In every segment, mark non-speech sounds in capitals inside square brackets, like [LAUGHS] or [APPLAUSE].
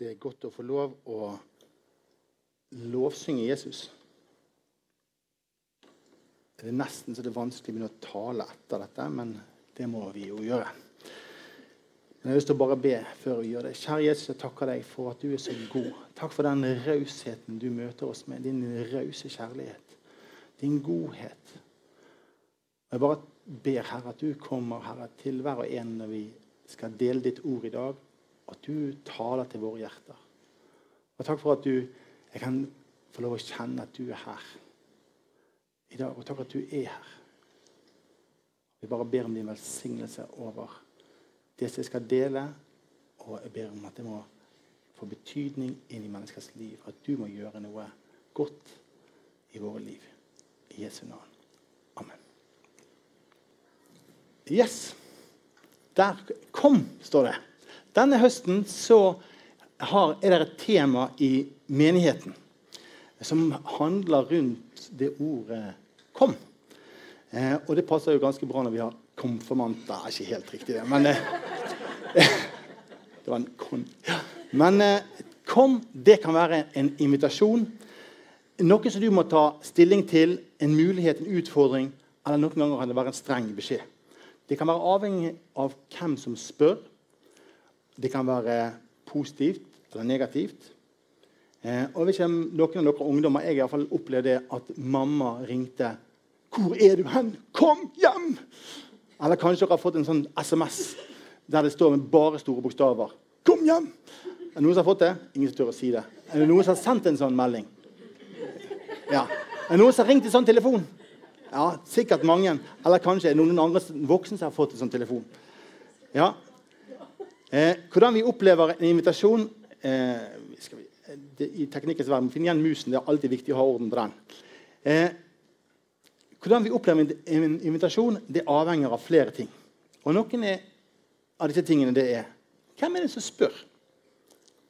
det er godt å få lov å lovsynge Jesus. Det er nesten så det er vanskelig å begynne å tale etter dette, men det må vi jo gjøre. Men jeg har lyst til å bare be før vi gjør det. Kjære Jesus, jeg takker deg for at du er så god. Takk for den rausheten du møter oss med. Din rause kjærlighet. Din godhet. Jeg bare ber, Herre, at du kommer Herre, til hver og en når vi skal dele ditt ord i dag. At du taler til våre hjerter. Og takk for at du, jeg kan få lov å kjenne at du er her i dag. Og takk for at du er her. Vi bare ber om din velsignelse over det som jeg skal dele. Og jeg ber om at det må få betydning inn i menneskers liv. At du må gjøre noe godt i våre liv. I Jesu navn. Amen. Yes. Der kom, står det. Denne høsten har, er det et tema i menigheten som handler rundt det ordet 'kom'. Eh, og det passer jo ganske bra når vi har konfirmanter. Ikke helt riktig, det, men eh, [LAUGHS] Det var en kon... Men eh, 'kom' det kan være en invitasjon. Noe som du må ta stilling til, en mulighet, en utfordring, eller noen ganger kan det være en streng beskjed. Det kan være avhengig av hvem som spør. Det kan være positivt eller negativt. Eh, og jeg noen av dere ungdommer, Jeg i hvert fall opplevde at mamma ringte 'Hvor er du hen? Kom hjem!' Eller kanskje dere har fått en sånn SMS der det står med bare store bokstaver 'Kom hjem!' Er det noen som har fått det? Ingen som tør å si det. Er det noen som har sendt en sånn melding? Ja. Er det noen som har ringt en sånn telefon? Ja, Sikkert mange. Eller kanskje er det noen andre voksne som har fått en sånn telefon. Ja. Eh, hvordan vi opplever en invitasjon eh, vi, det, I teknikkens verden Finn igjen musen. Det er alltid viktig å ha orden på den. Eh, hvordan vi opplever en, invitasjon, det avhenger av flere ting. Og noen er, av disse tingene det er Hvem er det som spør?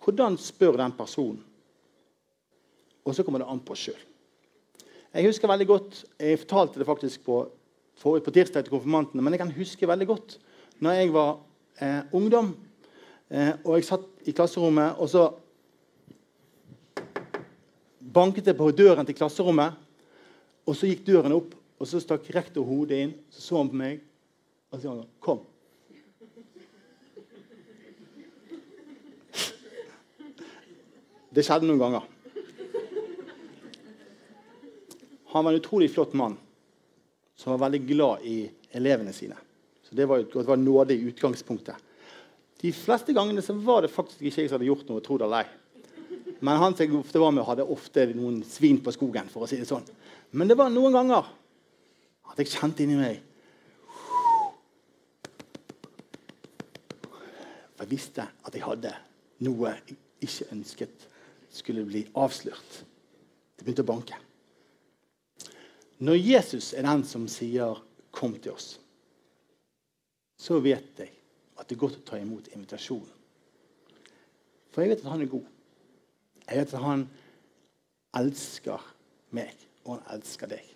Hvordan spør den personen? Og så kommer det an på oss sjøl. Jeg husker veldig godt, jeg fortalte det faktisk på, på tirsdag til konfirmantene, men jeg kan huske veldig godt når jeg var eh, ungdom og jeg satt i klasserommet, og så banket det på døren til klasserommet. Og så gikk døren opp, og så stakk rektor hodet inn. Så så han på meg, og så sa han 'Kom'. Det skjedde noen ganger. Han var en utrolig flott mann som var veldig glad i elevene sine. Så Det var, det var nåde i utgangspunktet. De fleste gangene så var det faktisk ikke jeg som hadde gjort noe. tro det eller ei. Men han som jeg ofte var med, hadde ofte noen svin på skogen. for å si det sånn. Men det var noen ganger at jeg kjente inni meg jeg visste at jeg hadde noe jeg ikke ønsket skulle bli avslørt. Det begynte å banke. Når Jesus er den som sier 'kom til oss', så vet jeg at det er godt å ta imot invitasjonen. For jeg vet at han er god. Jeg vet at han elsker meg, og han elsker deg.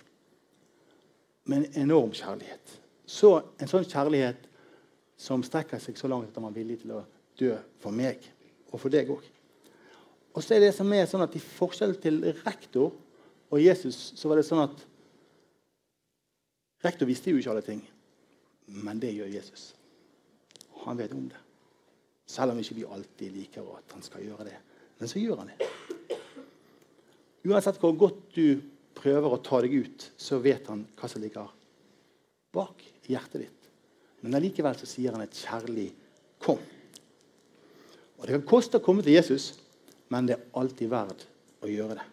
Med en enorm kjærlighet. Så En sånn kjærlighet som strekker seg så langt at han var villig til å dø for meg og for deg òg. Og så er det som er sånn at I forskjell til rektor og Jesus så var det sånn at Rektor visste jo ikke alle ting, men det gjør Jesus. Han vet om det. Selv om ikke vi alltid liker at han skal gjøre det. Men så gjør han det. Uansett hvor godt du prøver å ta deg ut, så vet han hva som ligger bak hjertet ditt. Men allikevel så sier han et kjærlig 'kom'. Og Det kan koste å komme til Jesus, men det er alltid verdt å gjøre det.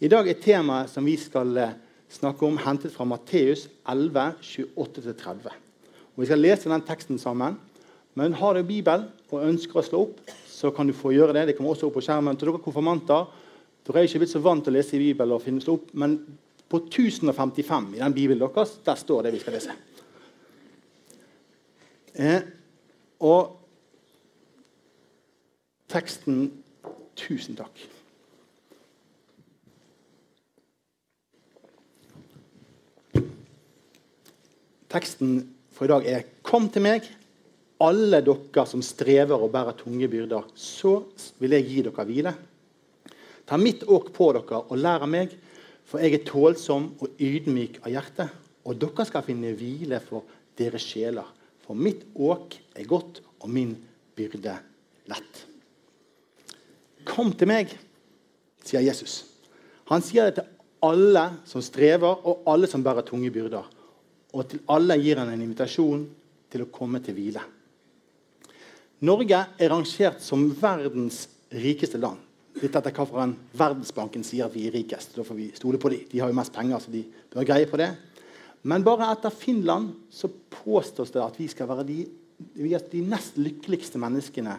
I dag er temaet som vi skal eh, snakke om, hentet fra Matteus 11, 28-30. Og Vi skal lese den teksten sammen. Men har du Bibelen og ønsker å slå opp, så kan du få gjøre det. Det kommer også opp på skjermen. Til dere konfirmanter dere er ikke blitt så vant til å lese i Bibelen, og finne slå opp, men på 1055 i den Bibelen deres, der står det vi skal lese. Eh, og teksten Tusen takk. Teksten for i dag er 'Kom til meg, alle dere som strever og bærer tunge byrder, så vil jeg gi dere hvile. Ta mitt åk på dere og lær av meg, for jeg er tålsom og ydmyk av hjerte. Og dere skal finne hvile for deres sjeler. For mitt åk er godt, og min byrde lett. Kom til meg, sier Jesus. Han sier det til alle som strever, og alle som bærer tunge byrder. Og til alle gir han en invitasjon til å komme til hvile. Norge er rangert som verdens rikeste land. Litt etter hva Verdensbanken sier at vi er rikest. Da får vi stole på dem. De har jo mest penger, så de bør greie på det. Men bare etter Finland så påstås det at vi skal være de, de nest lykkeligste menneskene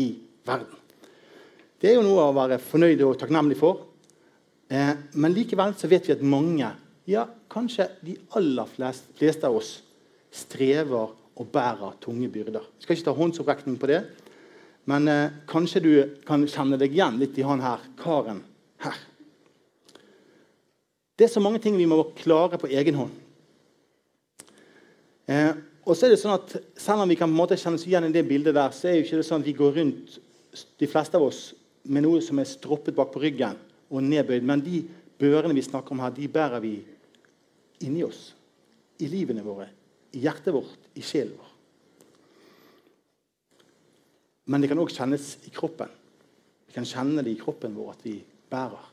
i verden. Det er jo noe å være fornøyd og takknemlig for. Eh, men likevel så vet vi at mange, ja, kanskje de aller fleste, fleste av oss, strever og bærer tunge byrder. Jeg skal ikke ta håndsopprekning på det, men eh, kanskje du kan kjenne deg igjen litt i han her karen her. Det er så mange ting vi må klare på egen hånd. Eh, og så er det sånn at Selv om vi kan på en måte kjenne oss igjen i det bildet, der, så er jo ikke det sånn at vi går rundt de fleste av oss med noe som er stroppet bak på ryggen og nedbøyd. Men de børene vi snakker om her, de bærer vi inni oss. I livene våre, i hjertet vårt, i sjelen vår. Men det kan òg kjennes i kroppen. Vi kan kjenne det i kroppen vår at vi bærer.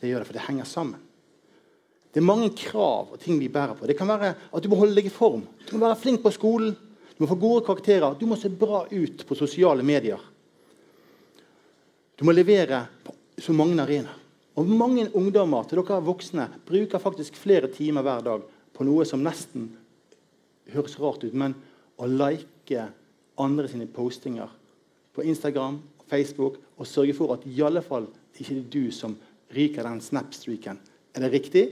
Det gjør det, for det henger sammen. Det er mange krav og ting vi bærer på. Det kan være at du må holde deg i form. Du må være flink på skolen. Du må få gode karakterer. Du må se bra ut på sosiale medier. Du må levere på så mange arenaer. Og mange ungdommer til dere voksne bruker faktisk flere timer hver dag på noe som nesten høres rart ut, men å like andre sine postinger på Instagram og Facebook og sørge for at i alle fall ikke det er du som ryker den snapstreaken. Er det riktig?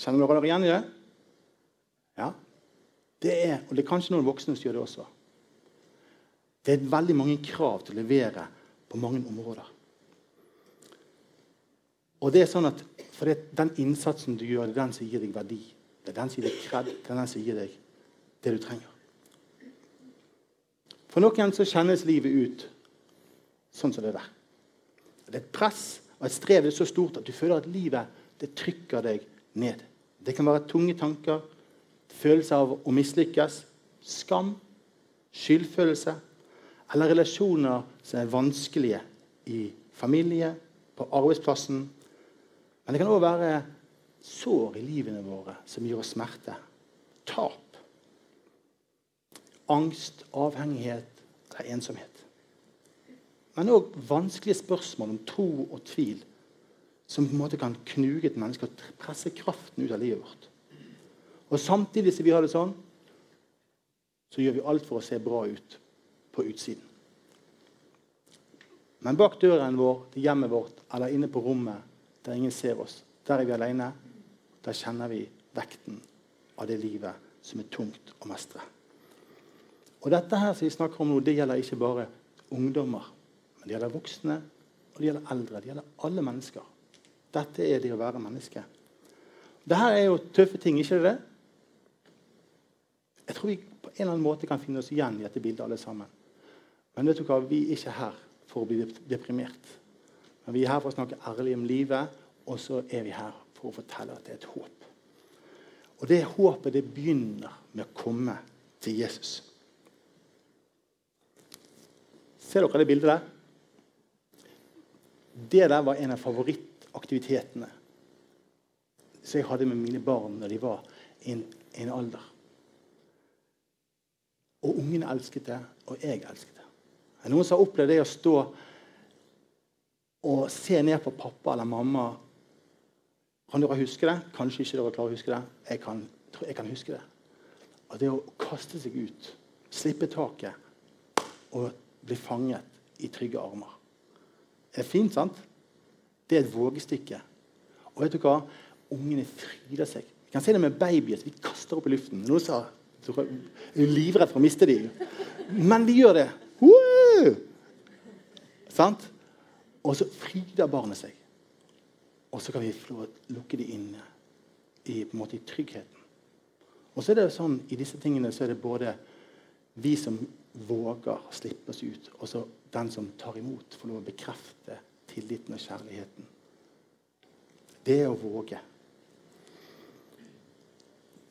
Kjenner dere dere igjen i det? Ja. Det er, og det er kanskje noen voksne som gjør det også. Det er veldig mange krav til å levere på mange områder. Og det er sånn at for det, Den innsatsen du gjør, det er den som gir deg verdi. Det er den som gir deg kred, det er den som gir deg det du trenger. For noen så kjennes livet ut sånn som det der. Det er et press og et strev det er så stort at du føler at livet det trykker deg ned. Det kan være tunge tanker, følelse av å mislykkes, skam, skyldfølelse eller relasjoner som er vanskelige i familie, på arbeidsplassen. Men det kan òg være sår i livene våre som gir oss smerte. Tap. Angst, avhengighet eller ensomhet. Men òg vanskelige spørsmål om tro og tvil som på en måte kan knuge et menneske og presse kraften ut av livet vårt. Og Samtidig som vi har det sånn, så gjør vi alt for å se bra ut på utsiden. Men bak døren vår til hjemmet vårt eller inne på rommet der ingen ser oss, der er vi alene. Der kjenner vi vekten av det livet som er tungt å mestre. Og Dette her som vi snakker om nå, det gjelder ikke bare ungdommer. Men det gjelder voksne, og det gjelder eldre. Det gjelder alle mennesker. Dette er det å være menneske. Dette er jo tøffe ting, ikke det? Jeg tror vi på en eller annen måte kan finne oss igjen i dette bildet, alle sammen. Men vet du hva? vi er ikke her for å bli deprimert. Men Vi er her for å snakke ærlig om livet, og så er vi her for å fortelle at det er et håp. Og det håpet det begynner med å komme til Jesus. Ser dere det bildet der? Det der var en av favorittaktivitetene som jeg hadde med mine barn når de var i en, en alder. Og ungene elsket det, og jeg elsket det. Noen som har opplevd det å stå og se ned på pappa eller mamma? Kan dere huske det? Kanskje ikke dere klarer å huske det. Jeg kan, jeg kan huske det. Og det å kaste seg ut, slippe taket og bli fanget i trygge armer. Det er fint, sant? Det er et vågestykke. Og vet du hva? Ungene fryder seg. Vi kan se det med babyer. Vi kaster opp i luften. Noen sa er livredd for å miste dem. Men de gjør det. Sant? Og så fryder barnet seg. Og så kan vi få lukke dem inne i, på en måte, i tryggheten. Og så er det sånn, I disse tingene så er det både vi som våger å slippe oss ut, og så den som tar imot, får lov å bekrefte tilliten og kjærligheten. Det er å våge.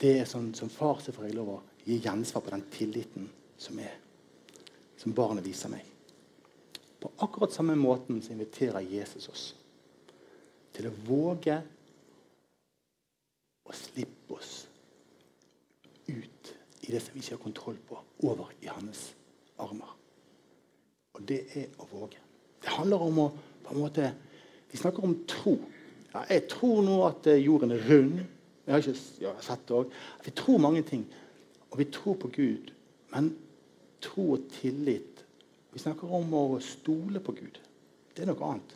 Det er sånn Som far så får jeg lov å gi gjensvar på den tilliten som er, som barnet viser meg. På akkurat samme måten så inviterer Jesus oss til å våge å slippe oss ut i det som vi ikke har kontroll på, over i hans armer. Og det er å våge. Det handler om å på en måte, Vi snakker om tro. Ja, jeg tror nå at eh, jorden er rund. Jeg har ikke ja, sett det òg. Vi tror mange ting. Og vi tror på Gud. Men tro og tillit Vi snakker om å stole på Gud. Det er noe annet.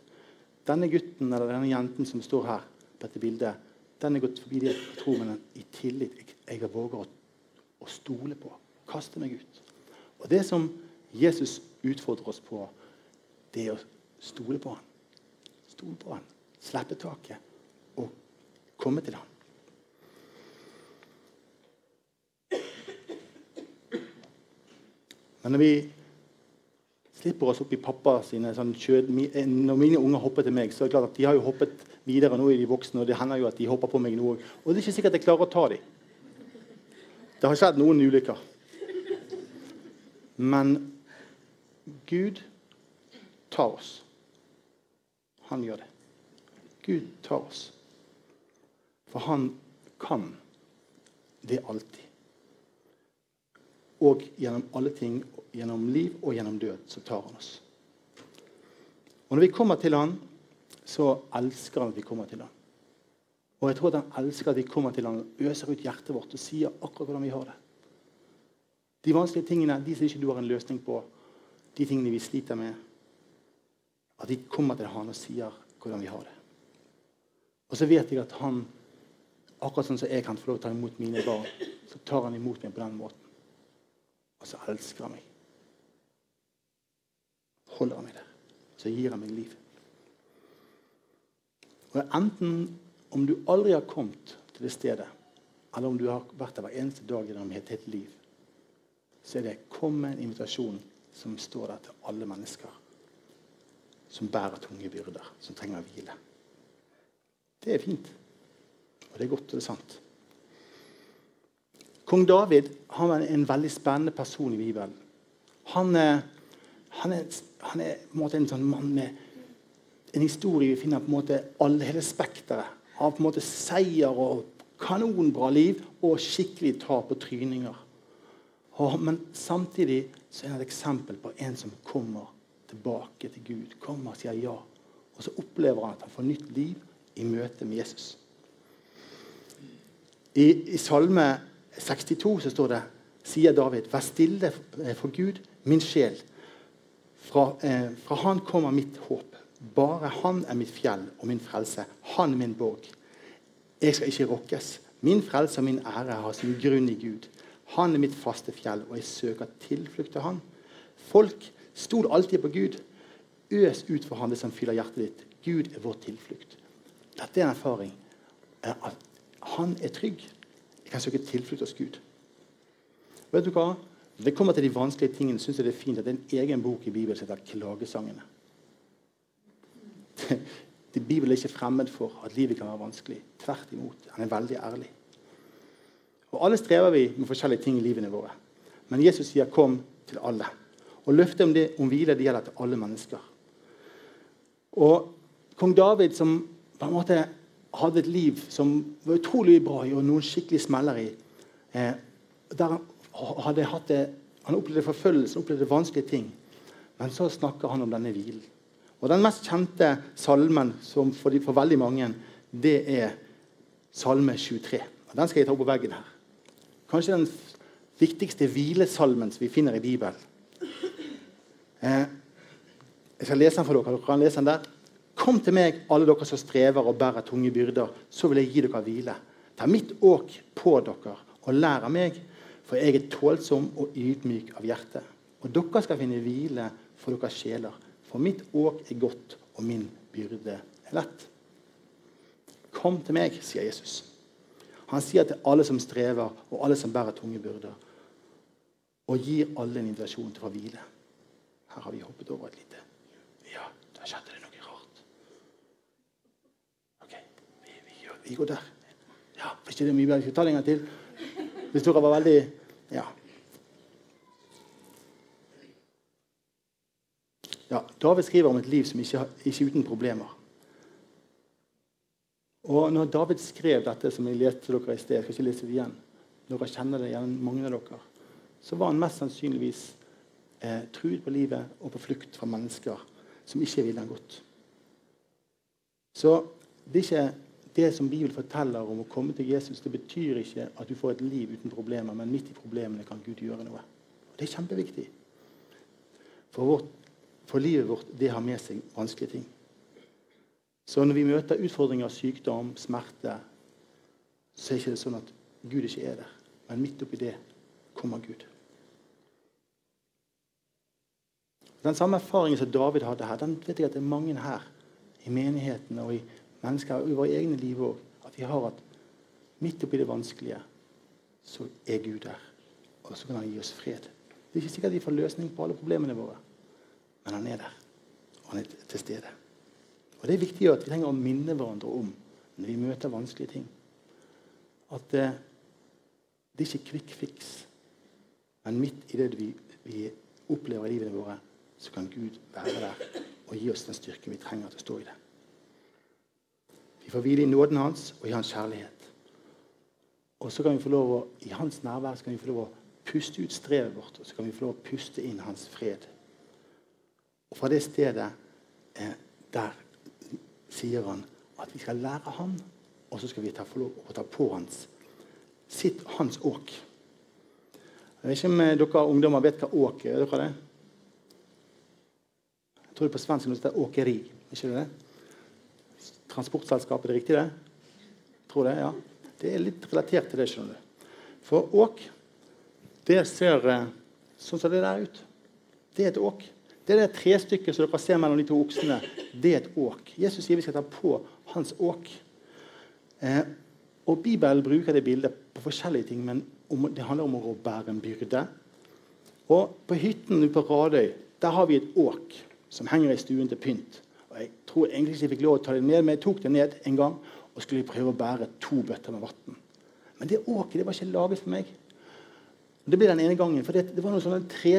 Denne gutten eller denne jenten som står her på dette bildet, den er gått forbi det jeg tror, men i tillit. Jeg, jeg våger å, å stole på. Kaste meg ut. Og Det som Jesus utfordrer oss på, det er å stole på ham. Stole på ham. Slippe taket og komme til ham. Men når vi slipper oss opp i pappa sine sånn kjød, Når mine unger hopper til meg, så er det klart at de har jo hoppet videre nå i de voksne, og det hender jo at de hopper på meg nå òg. Og det er ikke sikkert jeg klarer å ta dem. Det har skjedd noen ulykker. Men Gud tar oss. Han gjør det. Gud tar oss. For han kan det alltid. Og gjennom alle ting, gjennom liv og gjennom død, så tar han oss. Og når vi kommer til han, så elsker han at vi kommer til han. Og jeg tror at han elsker at vi kommer til han, og øser ut hjertet vårt og sier akkurat hvordan vi har det. De vanskelige tingene de som ikke du har en løsning på, de tingene vi sliter med, at vi kommer til han og sier hvordan vi har det. Og så vet jeg at han, akkurat sånn som jeg kan få lov til å ta imot mine barn, så tar han imot meg på den måten. Og så elsker han meg. Holder han meg der. Så gir han meg liv. Og Enten om du aldri har kommet til det stedet, eller om du har vært der hver eneste dag gjennom et helt liv, så er det 'kom med en invitasjon' som står der til alle mennesker som bærer tunge byrder, som trenger hvile. Det er fint. Og det er godt, og det er sant. Kong David han er en veldig spennende person i Bibelen. Han, han er, han er en, en sånn mann med en historie vi finner på en måte alle, hele spekteret av på en måte seier og kanonbra liv og skikkelig tap og tryninger. Og, men samtidig så er han et eksempel på en som kommer tilbake til Gud. Kommer og sier ja. Og så opplever han at han får nytt liv i møte med Jesus. I, i Salme 62 så står det sier David, vær stille for Gud, min sjel. Fra, eh, fra Han kommer mitt håp. Bare Han er mitt fjell og min frelse. Han min borg. Jeg skal ikke rokkes. Min frelse og min ære har sin grunn i Gud. Han er mitt faste fjell, og jeg søker tilflukt til han. Folk stol alltid på Gud. Øs ut for han det som fyller hjertet ditt. Gud er vår tilflukt. Dette er en erfaring. At han er trygg. Jeg kan søke tilflukt hos Gud. Vet du hva? Det kommer til de vanskelige tingene, syns jeg det er fint at det er en egen bok i Bibelen som heter 'Klagesangene'. [LAUGHS] Bibelen er ikke fremmed for at livet kan være vanskelig. Tvert imot. Han er veldig ærlig. Og Alle strever vi med forskjellige ting i livene våre. Men Jesus sier 'kom til alle'. Og Løftet om, det, om hvile det gjelder til alle mennesker. Og Kong David, som på en måte hadde et liv som var utrolig bra i, og noen skikkelig smeller i eh, der han hadde hatt det, Han opplevde forfølgelse, opplevde vanskelige ting. Men så snakker han om denne hvilen. Og Den mest kjente salmen for, for, veldig mange, det er Salme 23. Og Den skal jeg ta opp på veggen her. Kanskje den viktigste hvilesalmen som vi finner i Bibelen. Eh, jeg skal lese den for dere. Dere kan lese den der. Kom til meg, alle dere som strever og bærer tunge byrder, så vil jeg gi dere hvile. Ta mitt åk på dere og lær av meg, for jeg er tålsom og ydmyk av hjerte. Og dere skal finne hvile for deres sjeler, for mitt åk er godt, og min byrde er lett. Kom til meg, sier Jesus. Han sier til alle som strever, og alle som bærer tunge byrder. og gir alle en invitasjon til å hvile. Her har vi hoppet over et lite Ja, da skjedde det noe rart. OK, vi, vi, går der. Ja, Hvis ikke det mye bedre, vi ta det en gang til. Hvis dere var veldig Ja. ja David skriver om et liv som ikke, ikke uten problemer. Og når David skrev dette, som jeg leste dere i sted, jeg skal ikke lese det igjen, dere kjenner det igjen, mange av dere, så var han mest sannsynligvis eh, truet på livet og på flukt fra mennesker som ikke ville ham godt. Så det er ikke det som Bibelen forteller om å komme til Jesus, det betyr ikke at du får et liv uten problemer, men midt i problemene kan Gud gjøre noe. Og Det er kjempeviktig. For, vårt, for livet vårt det har med seg vanskelige ting. Så når vi møter utfordringer, sykdom, smerte, så er det ikke sånn at Gud ikke er der. Men midt oppi det kommer Gud. Den samme erfaringen som David hadde her, den vet jeg at det er mange her i menigheten og i mennesker i våre egne liv òg. At vi har at midt oppi det vanskelige så er Gud der. Og så kan han gi oss fred. Det er ikke sikkert vi får løsning på alle problemene våre, men han er der. Og han er til stede. Og Det er viktig at vi trenger å minne hverandre om når vi møter vanskelige ting. At eh, det er ikke quick fix. Men midt i det vi, vi opplever i livene våre, så kan Gud være der og gi oss den styrken vi trenger til å stå i det. Vi får hvile i nåden hans og i hans kjærlighet. Og så kan vi få lov å, I hans nærvær så kan vi få lov å puste ut strevet vårt, og så kan vi få lov å puste inn hans fred. Og fra det stedet eh, der sier han at vi skal lære han, og så skal vi ta, få lov å ta på hans, sitt, hans åk. Jeg vet ikke om eh, dere ungdommer vet hva åk er. Dere det? Jeg tror det på svensk heter åkeri. ikke det? Transportselskap, er det riktig, det? Tror det, ja. Det er litt relatert til det. skjønner du. For åk, det ser eh, sånn som det der ut. Det er et åk. Det er det trestykket som dere ser mellom de to oksene. Det er et åk. Jesus sier vi skal ta på hans åk. Eh, og Bibelen bruker det bildet på forskjellige ting, men om, det handler om å bære en byrde. Og På hytten på Radøy der har vi et åk som henger i stuen til pynt. Og Jeg tror egentlig ikke jeg fikk lov å ta det ned, men jeg tok det ned en gang og skulle prøve å bære to bøtter med vann. Men det åket det var ikke laget for meg. Det ble den ene gangen, for det, det var noen sånne tre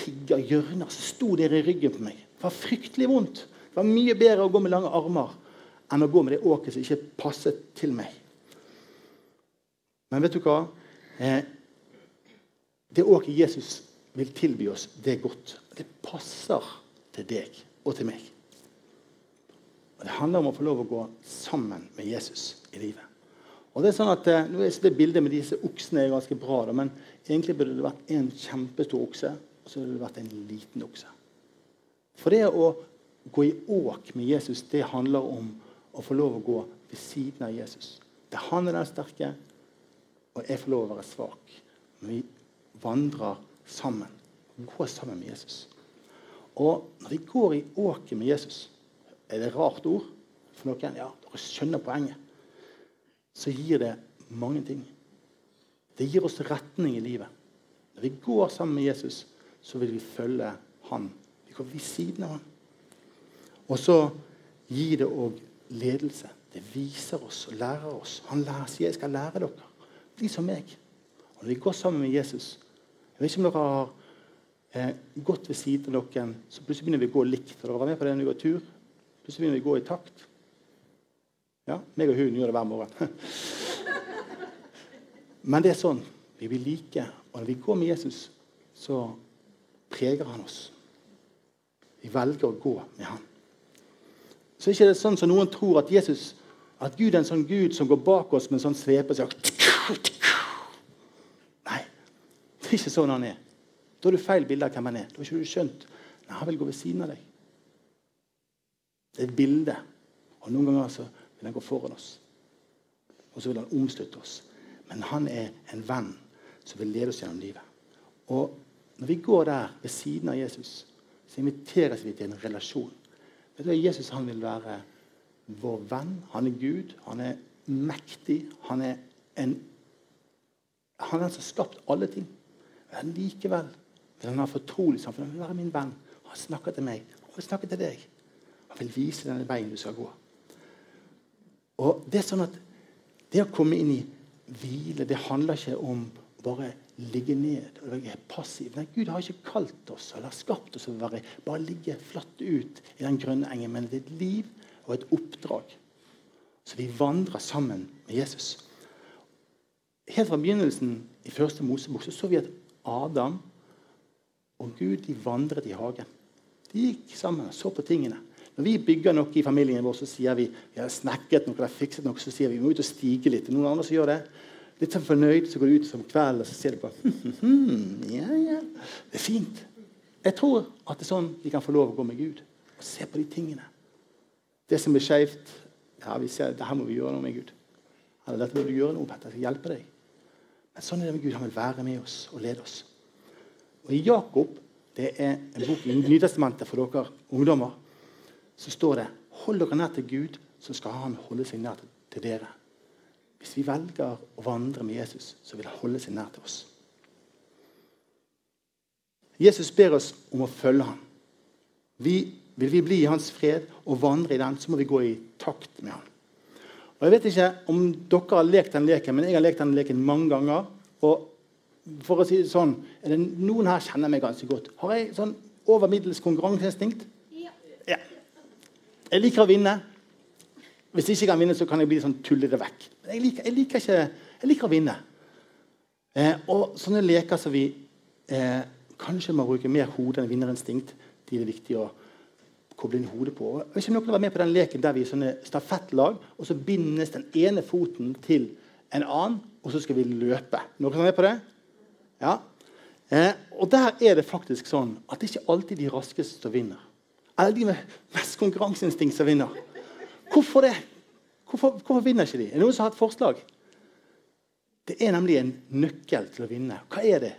pigger, hjørner, som sto der i ryggen på meg. Det var fryktelig vondt. Det var mye bedre å gå med lange armer enn å gå med det åket som ikke passet til meg. Men vet du hva? Eh, det åket Jesus vil tilby oss, det er godt. Det passer til deg og til meg. Og Det handler om å få lov å gå sammen med Jesus i livet. Og det er sånn at, eh, nå er det Bildet med disse oksene er ganske bra, da, men egentlig burde det vært en kjempestor okse og så burde det vært en liten okse. For det å gå i åk med Jesus, det handler om å få lov å gå ved siden av Jesus. Det er han er den sterke, og jeg får lov å være svak. Men vi vandrer sammen. Går sammen med Jesus. Og når vi går i åket med Jesus Er det et rart ord for noen? Ja, dere skjønner poenget. Så gir det mange ting. Det gir oss retning i livet. Når vi går sammen med Jesus, så vil vi følge han. Vi går ved siden av han. Og så gir det òg ledelse. Det viser oss og lærer oss. Han lærer, sier 'jeg skal lære dere'. Bli som meg. Og når vi går sammen med Jesus Jeg vet ikke om dere har eh, gått ved siden av noen så plutselig begynner vi å gå likt. Har dere med på det når vi går tur? Plutselig begynner vi å gå i takt. Ja, meg og hun gjør det hver morgen. [LAUGHS] Men det er sånn. Vi blir like. Og når vi går med Jesus, så preger han oss. Vi velger å gå med han. Så er det ikke sånn som noen tror at Jesus, at Gud er en sånn Gud som går bak oss med en sånn svepe og Nei, det er ikke sånn han er. Da har du feil bilde av hvem han er. Da har ikke du skjønt. Nei, Han vil gå ved siden av deg. Det er et bilde. Og Noen ganger så vil han gå foran oss. Og så vil han omslutte oss. Men han er en venn som vil lede oss gjennom livet. Og når vi går der ved siden av Jesus, så inviteres vi til en relasjon. Vet du, Jesus han vil være vår venn. Han er Gud. Han er mektig. Han er en han er den som har skapt alle ting. Men likevel vil han ha fortrolig samfunn. Han vil være min venn. Han snakker til meg. Han vil snakke til deg. Han vil vise denne veien du skal gå. Og Det er sånn at det å komme inn i hvile, det handler ikke om bare ligge ned og være passiv. Nei, Gud har ikke kalt oss eller skapt oss å være, bare ligge flatt ut i den grønne engen, men det er et liv og et oppdrag. Så vi vandrer sammen med Jesus. Helt fra begynnelsen i første Mosebok så, så vi at Adam og Gud de vandret i hagen. De gikk sammen og så på tingene. Når vi bygger noe i familien vår, så sier vi vi har snekket noe, eller fikset noe, så sier vi vi må ut og stige litt. Noen andre som gjør det. Litt sånn fornøyd, så går du ut som kveld og så ser du på ja, ja. Det er fint. Jeg tror at det er sånn vi kan få lov å gå med Gud og se på de tingene. Det som er skeivt ja, vi ser, det her må vi gjøre noe med Gud. Eller dette må du gjøre noe, med. Jeg skal hjelpe deg. Men sånn er det med Gud. Han vil være med oss og lede oss. Og I Jakob, det er en bok i Nytestamentet for dere ungdommer, så står det Hold dere nær til Gud, så skal han holde seg nær til dere. Hvis vi velger å vandre med Jesus, så vil han holde seg nær til oss. Jesus ber oss om å følge ham. Vi, vil vi bli i hans fred og vandre i den, så må vi gå i takt med ham. Og Jeg vet ikke om dere har lekt den leken, men jeg har lekt den leken mange ganger. Og for å si det sånn, er det Noen her kjenner meg ganske godt. Har jeg sånn over middels konkurranseinstinkt? Ja. ja. Jeg liker å vinne. Hvis jeg ikke kan vinne, så kan jeg bli sånn tullete vekk. Men jeg liker, jeg liker, ikke, jeg liker å vinne. Eh, og sånne leker som vi eh, kanskje må bruke mer hode enn vinnerinstinkt, de er det viktig å koble inn hodet på. Og ikke noen være med på den leken der vi er sånne stafettlag, og så bindes den ene foten til en annen, og så skal vi løpe. Noen som er med på det? Ja. Eh, og der er det faktisk sånn at det ikke alltid de raskeste som vinner. Eller de med mest konkurranseinstinkt som vinner. Hvorfor det? Hvorfor, hvorfor, vinner ikke de? Er det noen som har et forslag? Det er nemlig en nøkkel til å vinne. Hva er det?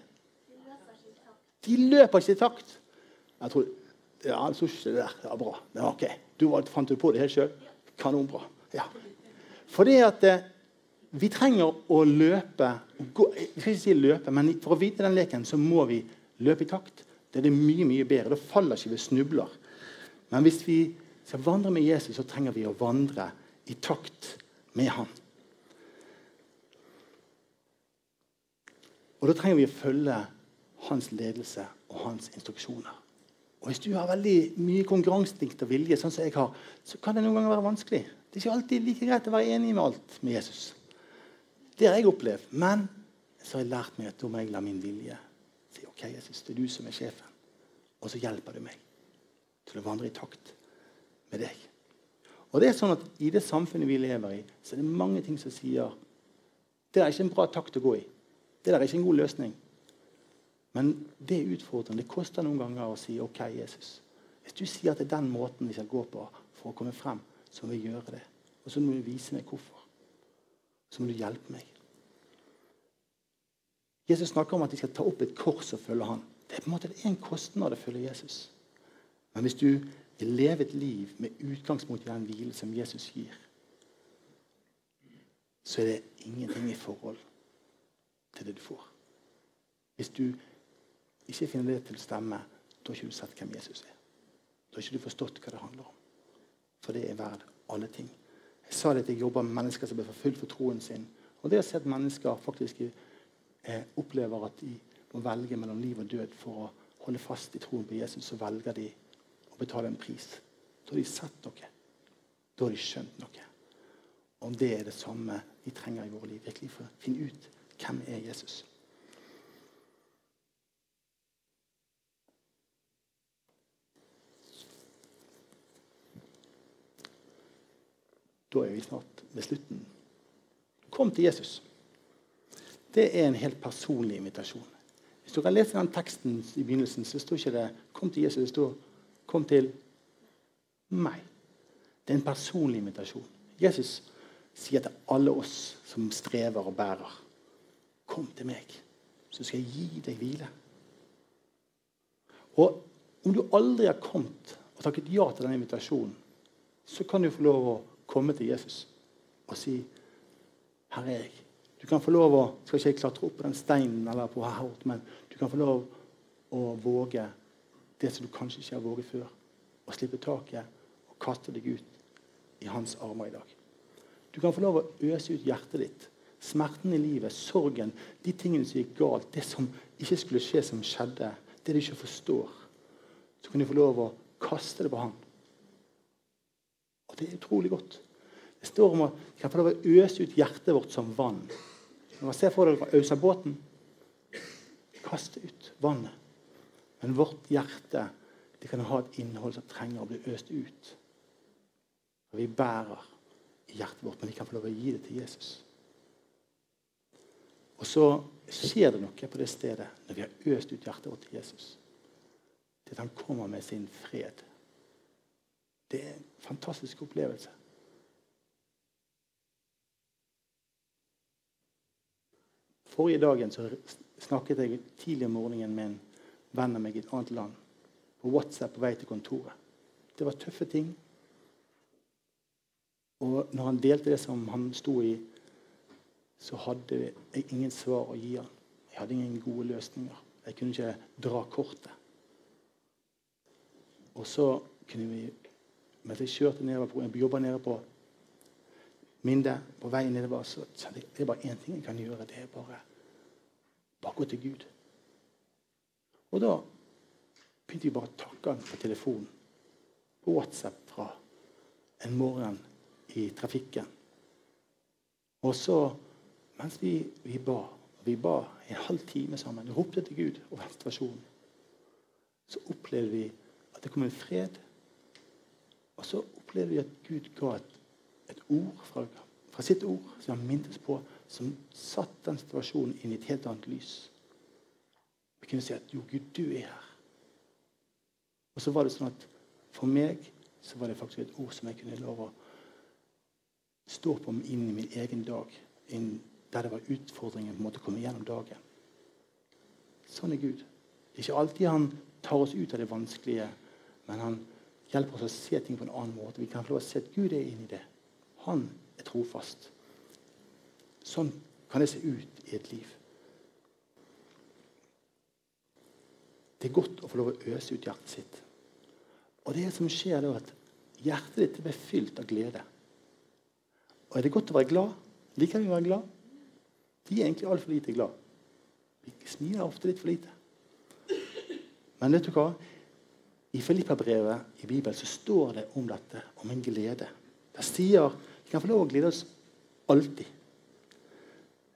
De løper ikke i takt. Jeg tror, ja, jeg ikke det der det var bra. Men ok. Du fant du på det helt sjøl? Kanonbra. Ja. Fordi at eh, vi trenger å løpe gå, Jeg skal ikke si løpe, men for å vite den leken så må vi løpe i takt. Det er det mye mye bedre. Da faller ikke vi snubler. Men hvis vi skal vandre med Jesus, så trenger vi å vandre i takt med han. Og Da trenger vi å følge hans ledelse og hans instruksjoner. Og Hvis du har veldig mye konkurranseinstinkt og vilje, sånn som jeg har, så kan det noen ganger være vanskelig. Det er ikke alltid like greit å være enig med alt med Jesus. Det har jeg opplevd. Men så har jeg lært meg at da må jeg la min vilje si ok, Jesus, det er du som er sjefen. Og så hjelper du meg til å vandre i takt med deg. Og det er sånn at I det samfunnet vi lever i, så er det mange ting som sier det er ikke en bra takt å gå i. Det er ikke en god løsning. Men det er utfordrende. Det koster noen ganger å si OK, Jesus. Hvis du sier at det er den måten vi skal gå på for å komme frem, så må vi gjøre det. Og så må du vise meg hvorfor. Så må du hjelpe meg. Jesus snakker om at de skal ta opp et kors og følge ham. Det er på en måte en kostnad å følge Jesus. Men hvis du vil leve et liv med utgangspunkt i den hvile som Jesus gir, så er det ingenting i forhold til det du får. Hvis du ikke finner det til å stemme, da har ikke du sett hvem Jesus er. Da har ikke du forstått hva det handler om. For det er verd alle ting. Jeg sa det at jeg jobber med mennesker som blir forfulgt for troen sin. Og det å se at mennesker faktisk eh, opplever at de må velge mellom liv og død for å holde fast i troen på Jesus, så velger de å betale en pris. Da har de sett noe. Da har de skjønt noe. Om det er det samme vi trenger i våre liv. Virkelig for å finne ut hvem er Jesus. Da er vi snart ved slutten. Kom til Jesus. Det er en helt personlig invitasjon. Hvis du kan lese den teksten i begynnelsen, så står ikke det 'Kom til Jesus'. Det står Kom til meg. Det er en personlig invitasjon. Jesus sier til alle oss som strever og bærer, kom til meg, så skal jeg gi deg hvile. Og om du aldri har kommet og takket ja til den invitasjonen, så kan du få lov å komme til Jesus og si, 'Her er jeg. Du kan få lov å skal ikke klatre opp på den steinen eller på her, men du kan få lov å våge det som du kanskje ikke har våget før. Å slippe taket og kaste deg ut i hans armer i dag. Du kan få lov å øse ut hjertet ditt. Smerten i livet, sorgen, de tingene som gikk galt, det som ikke skulle skje, som skjedde, det du ikke forstår. Så kan du få lov å kaste det på han. Det er utrolig godt. Det står om å kan få lov å øse ut hjertet vårt som vann. Når man ser for dere øse båten kaste ut vannet. Men vårt hjerte det kan ha et innhold som trenger å bli øst ut. Og vi bærer i hjertet vårt, men vi kan få lov å gi det til Jesus. Og så skjer det noe på det stedet når vi har øst ut hjertet vårt til Jesus. Det at han kommer med sin fred. Det er en fantastisk opplevelse. Forrige dagen snakket jeg tidlig om morgenen med en venn av meg i et annet land. På WhatsApp på vei til kontoret. Det var tøffe ting. Og når han delte det som han sto i, så hadde jeg ingen svar å gi han. Jeg hadde ingen gode løsninger. Jeg kunne ikke dra kortet. Og så kunne vi Mens jeg kjørte nedover, jeg jobba nede på Minde, på veien nedover, så kjente jeg det er bare én ting jeg kan gjøre. Det er bare, bare gå til Gud. Og da begynte vi bare å takke han på telefonen, på WhatsApp fra en morgen i trafikken. Og så mens vi, vi ba Vi ba en halv time sammen, ropte til Gud over situasjonen. Så opplevde vi at det kom en fred. Og så opplevde vi at Gud ga et, et ord fra, fra, sitt ord som han mintes på, som satte den situasjonen inn i et helt annet lys. Vi kunne si at jo, Gud, du er her. Og så var det sånn at for meg så var det faktisk et ord som jeg kunne love å stå på inn i min egen dag. Inn der det var utfordringer på en måte å komme gjennom dagen. Sånn er Gud. Det er ikke alltid han tar oss ut av det vanskelige, men han hjelper oss å se ting på en annen måte. Vi kan få lov å se at Gud er inni det. Han er trofast. Sånn kan det se ut i et liv. Det er godt å få lov å øse ut hjertet sitt. Og det som skjer er at hjertet ditt blir fylt av glede. Og er det godt å være glad? Liker vi å være glad? De er egentlig altfor lite glad. Vi smiler ofte litt for lite. Men vet du hva? I Filippabrevet i Bibelen så står det om dette, om en glede. Der sier vi kan få lov å glede oss alltid.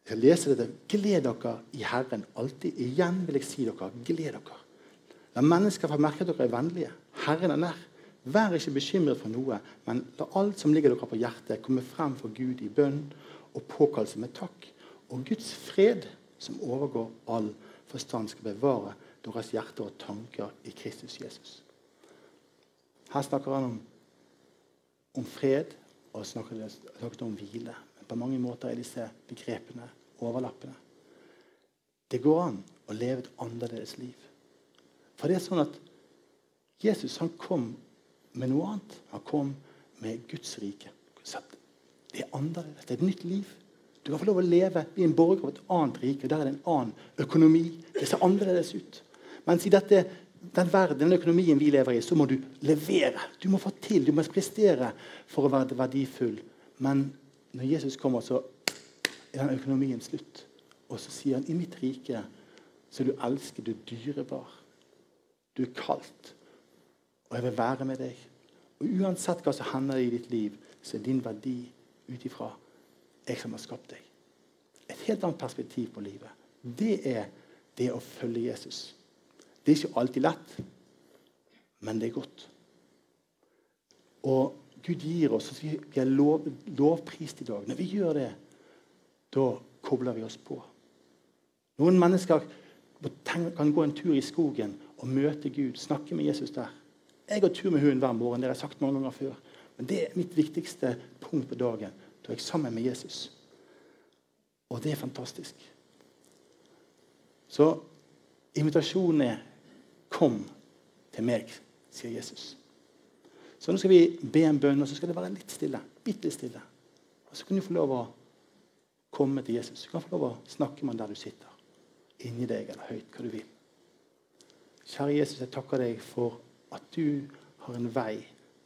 Jeg skal lese dette. Gled dere i Herren alltid. Igjen vil jeg si dere, gled dere. La mennesker få merke at dere er vennlige. Herren er nær. Vær ikke bekymret for noe, men la alt som ligger dere på hjertet, komme frem for Gud i bønn og påkallelse med takk. Og Guds fred, som overgår all forstand, skal bevare deres hjerter og tanker i Kristus Jesus. Her snakker han om, om fred og snakker, snakker om hvile. Men på mange måter er disse begrepene overlappende. Det går an å leve et annerledes liv. For det er sånn at Jesus han kom med noe annet. Han kom med Guds rike. Det er annerledes. Det er et nytt liv. Du kan få lov å leve i en borger av et annet rike. Der er det en annen økonomi. Det ser annerledes ut. Mens i dette, den verden, den økonomien vi lever i, så må du levere. Du må få til, du må prestere for å være verdifull. Men når Jesus kommer, så er den økonomien slutt. Og så sier han i mitt rike så er du elsket, du er dyrebar. Du er kalt. Og jeg vil være med deg. Og Uansett hva som hender i ditt liv, så er din verdi ut ifra jeg som har skapt deg. Et helt annet perspektiv på livet. Det er det å følge Jesus. Det er ikke alltid lett, men det er godt. Og Gud gir oss Vi er lov, lovprist i dag. Når vi gjør det, da kobler vi oss på. Noen mennesker kan gå en tur i skogen og møte Gud, snakke med Jesus der. Jeg går tur med hunden hver morgen. Det har jeg sagt mange ganger før. Men det er mitt viktigste punkt på dagen. Da er jeg sammen med Jesus. Og det er fantastisk. Så invitasjonen er 'Kom til meg', sier Jesus. Så nå skal vi be en bønn, og så skal det være litt stille. Bitte stille. Og så kan du få lov å komme til Jesus. Du kan få lov å snakke med han der du sitter. Inni deg eller høyt, hva du vil. Kjære Jesus, jeg takker deg for at du har en vei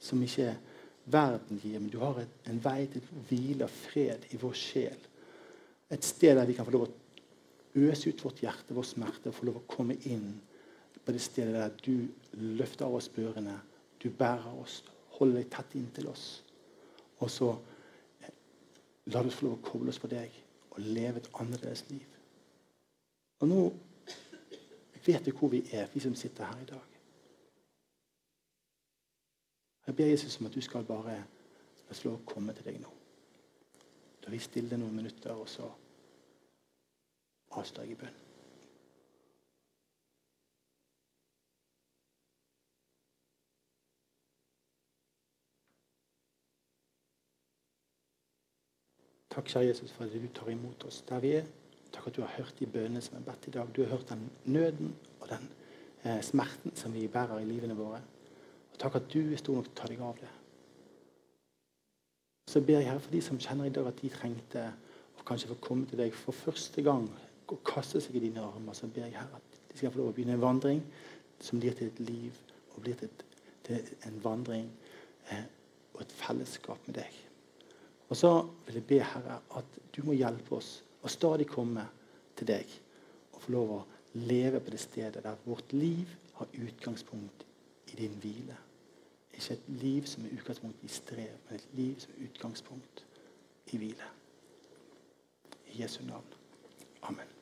som ikke verden gir, men du har en vei til hvile og fred i vår sjel. Et sted der vi kan få lov å øse ut vårt hjerte, vår smerte, og få lov å komme inn på det stedet der du løfter av oss børene, du bærer oss, holder deg tett inntil oss. Og så eh, du oss få lov å koble oss på deg og leve et annerledes liv. Og nå vet du hvor vi er, vi som sitter her i dag. Jeg ber Jesus om at du skal bare la få lov å komme til deg nå. Da vi stille noen minutter, og så avstår jeg i bønn. Takk, kjære Jesus, for at du tar imot oss der vi er. Takk at du har hørt de bønnene som er bedt i dag. Du har hørt den nøden og den eh, smerten som vi bærer i livene våre. Og takk at du er stor nok til å ta deg av det. Så ber jeg her for de som kjenner i dag at de trengte å kanskje få komme til deg for første gang og kaste seg i dine armer, så ber jeg her at de skal få lov å begynne en vandring som blir til et liv og blir til, et, til en vandring eh, og et fellesskap med deg. Og så vil jeg be Herre at du må hjelpe oss å stadig komme til deg og få lov å leve på det stedet der vårt liv har utgangspunkt i din hvile. Ikke et liv som er utgangspunkt i strev, men et liv som er utgangspunkt i hvile. I Jesu navn. Amen.